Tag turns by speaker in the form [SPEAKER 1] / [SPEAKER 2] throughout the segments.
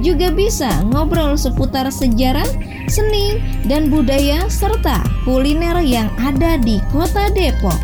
[SPEAKER 1] juga bisa ngobrol seputar sejarah, seni, dan budaya serta kuliner yang ada di kota Depok.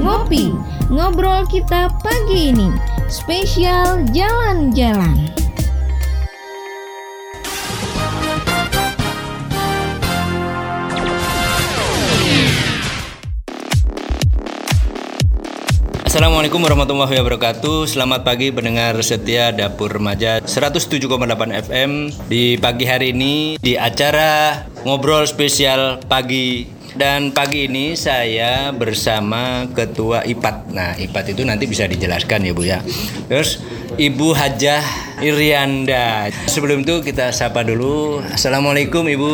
[SPEAKER 1] Ngopi, ngobrol kita pagi ini, spesial jalan-jalan.
[SPEAKER 2] Assalamualaikum warahmatullahi wabarakatuh. Selamat pagi pendengar setia Dapur Remaja 107,8 FM Di pagi hari ini di acara Ngobrol Spesial Pagi. Dan pagi ini saya bersama Ketua IPAT Nah IPAT itu nanti bisa dijelaskan ya Bu ya. Terus Ibu Hajah Irianda. Sebelum itu kita sapa dulu. Assalamualaikum Ibu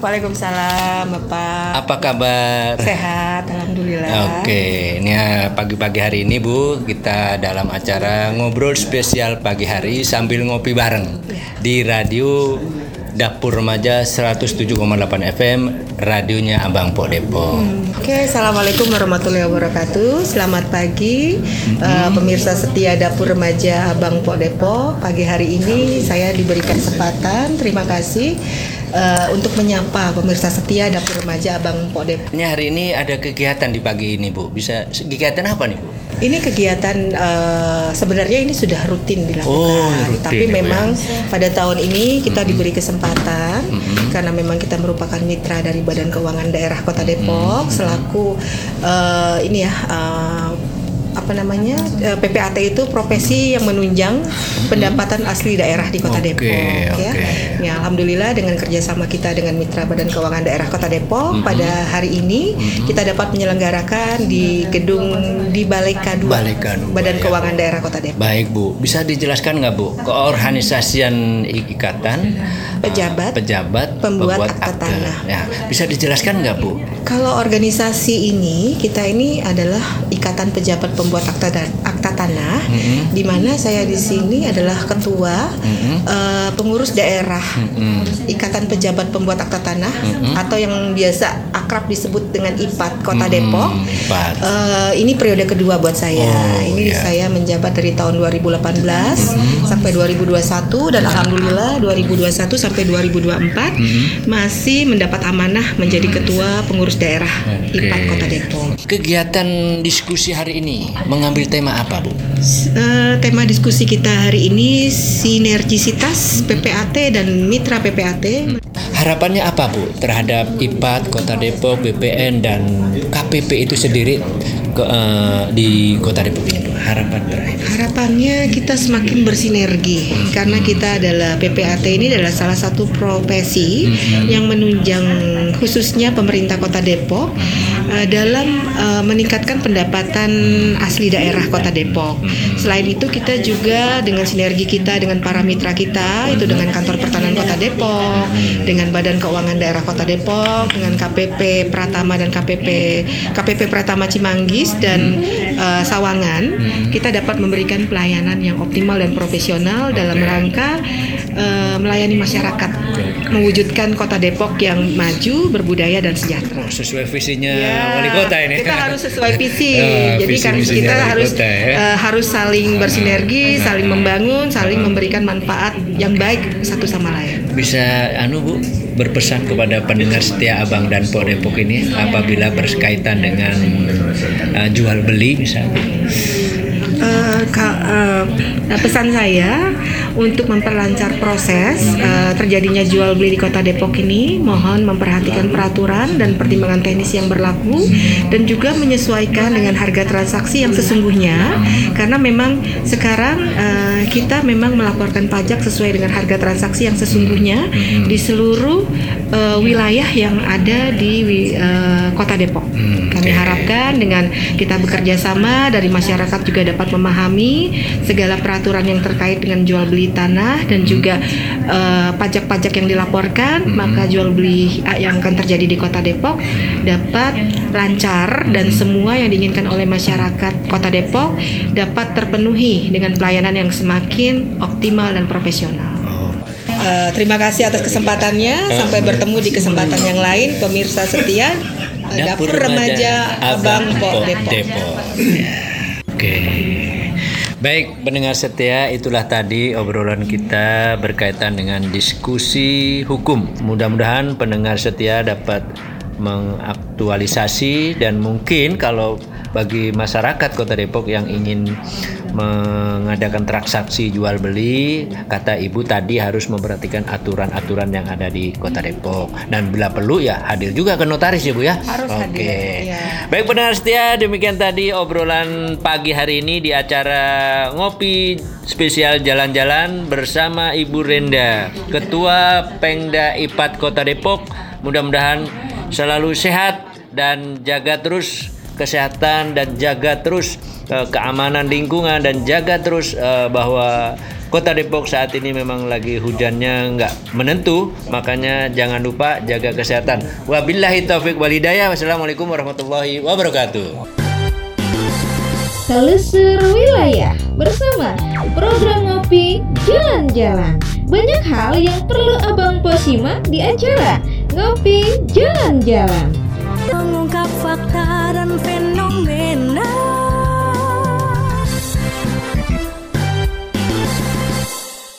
[SPEAKER 3] Waalaikumsalam Bapak.
[SPEAKER 2] Apa kabar?
[SPEAKER 3] Sehat, alhamdulillah.
[SPEAKER 2] Oke, ini ya pagi-pagi hari ini Bu, kita dalam acara ngobrol spesial pagi hari sambil ngopi bareng
[SPEAKER 3] Ya.
[SPEAKER 2] di radio Dapur Remaja 107,8 FM, radionya Abang Po Depok.
[SPEAKER 3] Oke, assalamualaikum warahmatullahi wabarakatuh. Selamat pagi, eh, pemirsa setia dapur remaja Abang Pok Depok. Pagi hari ini saya diberikan kesempatan. Terima kasih eh, untuk menyapa pemirsa setia dapur remaja Abang Pok Depok.
[SPEAKER 2] Ini hari ini ada kegiatan di pagi ini Bu. Bisa kegiatan apa nih Bu?
[SPEAKER 3] Ini kegiatan eh, sebenarnya ini sudah rutin dilakukan,
[SPEAKER 2] Oh, rutin
[SPEAKER 3] tapi
[SPEAKER 2] ya, Bu, ya.
[SPEAKER 3] memang pada tahun ini kita diberi kesempatan karena memang kita merupakan mitra dari Badan Keuangan Daerah Kota Depok selaku eh, ini ya eh, apa namanya eh, PPAT itu profesi yang menunjang pendapatan asli daerah di Kota
[SPEAKER 2] Oke,
[SPEAKER 3] Depok ya.
[SPEAKER 2] oke.
[SPEAKER 3] Ya, alhamdulillah dengan kerjasama kita dengan mitra Badan Keuangan Daerah Kota Depok
[SPEAKER 2] Mm-hmm.
[SPEAKER 3] pada hari ini kita dapat menyelenggarakan di gedung di Balai K2
[SPEAKER 2] Balai K2,
[SPEAKER 3] Badan
[SPEAKER 2] ya.
[SPEAKER 3] Keuangan Daerah Kota Depok.
[SPEAKER 2] Baik Bu, bisa dijelaskan nggak Bu keorganisasian ikatan
[SPEAKER 3] Pejabat,
[SPEAKER 2] eh, pejabat
[SPEAKER 3] pembuat akta tanah.
[SPEAKER 2] Ya, bisa dijelaskan nggak Bu?
[SPEAKER 3] Kalau organisasi ini kita ini adalah Ikatan Pejabat Pembuat Akta dan Akta Tanah,
[SPEAKER 2] Mm-hmm.
[SPEAKER 3] di mana saya di sini adalah ketua eh, pengurus daerah
[SPEAKER 2] Mm-hmm.
[SPEAKER 3] Ikatan Pejabat Pembuat Akta Tanah atau yang biasa akrab disebut dengan IPAT Kota
[SPEAKER 2] Mm-hmm.
[SPEAKER 3] Depok.
[SPEAKER 2] Pak.
[SPEAKER 3] Eh, ini periode kedua buat saya.
[SPEAKER 2] Oh,
[SPEAKER 3] ini
[SPEAKER 2] iya.
[SPEAKER 3] saya menjabat dari tahun 2018 sampai 2021 dan alhamdulillah 2021 sampai 2024 masih mendapat amanah menjadi ketua pengurus daerah
[SPEAKER 2] Oke.
[SPEAKER 3] IPAT Kota Depok.
[SPEAKER 2] Kegiatan diskusi hari ini mengambil tema apa, Bu?
[SPEAKER 3] Eh, tema diskusi kita hari ini sinergisitas PPAT dan mitra PPAT.
[SPEAKER 2] Harapannya apa, Bu, terhadap IPAT Kota Depok, BPN dan KPP itu sendiri ke, eh, di Kota Depok ini? Harapan terakhir.
[SPEAKER 3] Harapannya kita semakin bersinergi karena kita adalah PPAT ini adalah salah satu profesi yang menunjang khususnya pemerintah Kota Depok eh, dalam eh, meningkatkan pendapatan asli daerah Kota Depok. Selain itu kita juga dengan sinergi kita dengan para mitra kita itu dengan kantor pertanahan Kota Depok, dengan Badan Keuangan Daerah Kota Depok, dengan KPP Pratama dan KPP KPP Pratama Cimanggis dan eh, Sawangan, kita dapat memberikan pelayanan yang optimal dan profesional dalam rangka eh, melayani masyarakat, mewujudkan Kota Depok yang maju, berbudaya dan sejahtera.
[SPEAKER 2] Sesuai visinya
[SPEAKER 3] Ya,
[SPEAKER 2] wali kota ini.
[SPEAKER 3] Kita harus sesuai visi.
[SPEAKER 2] Ya,
[SPEAKER 3] Jadi
[SPEAKER 2] visi
[SPEAKER 3] kan
[SPEAKER 2] misinya
[SPEAKER 3] kita harus
[SPEAKER 2] kota, ya.
[SPEAKER 3] eh, harus saling bersinergi, saling membangun, saling memberikan manfaat yang baik satu sama lain.
[SPEAKER 2] Bisa anu Bu berpesan kepada pendengar setia Abang dan Po Depok ini apabila berkaitan dengan eh, jual beli misalnya.
[SPEAKER 3] Eh, ka- eh, pesan saya untuk memperlancar proses eh, terjadinya jual beli di Kota Depok ini, mohon memperhatikan peraturan dan pertimbangan teknis yang berlaku dan juga menyesuaikan dengan harga transaksi yang sesungguhnya karena memang sekarang eh, kita memang melaporkan pajak sesuai dengan harga transaksi yang sesungguhnya di seluruh eh, wilayah yang ada di eh, Kota Depok. Kami harapkan dengan kita bekerja sama dari masyarakat juga dapat memahami segala peraturan yang terkait dengan jual beli beli tanah dan juga eh, pajak-pajak yang dilaporkan, maka jual beli eh, yang akan terjadi di Kota Depok dapat lancar dan semua yang diinginkan oleh masyarakat Kota Depok dapat terpenuhi dengan pelayanan yang semakin optimal dan profesional. Eh, terima kasih atas kesempatannya. Sampai bertemu di kesempatan yang lain, pemirsa setia. eh, Dapur, Remaja Abang Pok Depok.
[SPEAKER 2] Oke. Baik, pendengar setia, itulah tadi obrolan kita berkaitan dengan diskusi hukum. Mudah-mudahan pendengar setia dapat mengaktualisasi dan mungkin kalau bagi masyarakat Kota Depok yang ingin mengadakan transaksi jual beli, kata Ibu tadi harus memperhatikan aturan-aturan yang ada di Kota Depok dan bila perlu ya hadir juga ke notaris ya Bu ya.
[SPEAKER 3] Harus
[SPEAKER 2] Oke.
[SPEAKER 3] hadir, ya.
[SPEAKER 2] Baik pendengar setia, demikian tadi obrolan pagi hari ini di acara ngopi spesial jalan-jalan bersama Ibu Renda, Ketua Pengda IPAT Kota Depok. Mudah-mudahan selalu sehat dan jaga terus kesehatan dan jaga terus eh, keamanan lingkungan dan jaga terus eh, bahwa Kota Depok saat ini memang lagi hujannya nggak menentu, makanya jangan lupa jaga kesehatan. Wabillahi taufik walhidayah. Wassalamualaikum warahmatullahi wabarakatuh.
[SPEAKER 1] Telusur Wilayah bersama program ngopi jalan-jalan. Banyak hal yang perlu Abang Posima di acara Ngopi Jalan-Jalan.
[SPEAKER 4] mengungkap fakta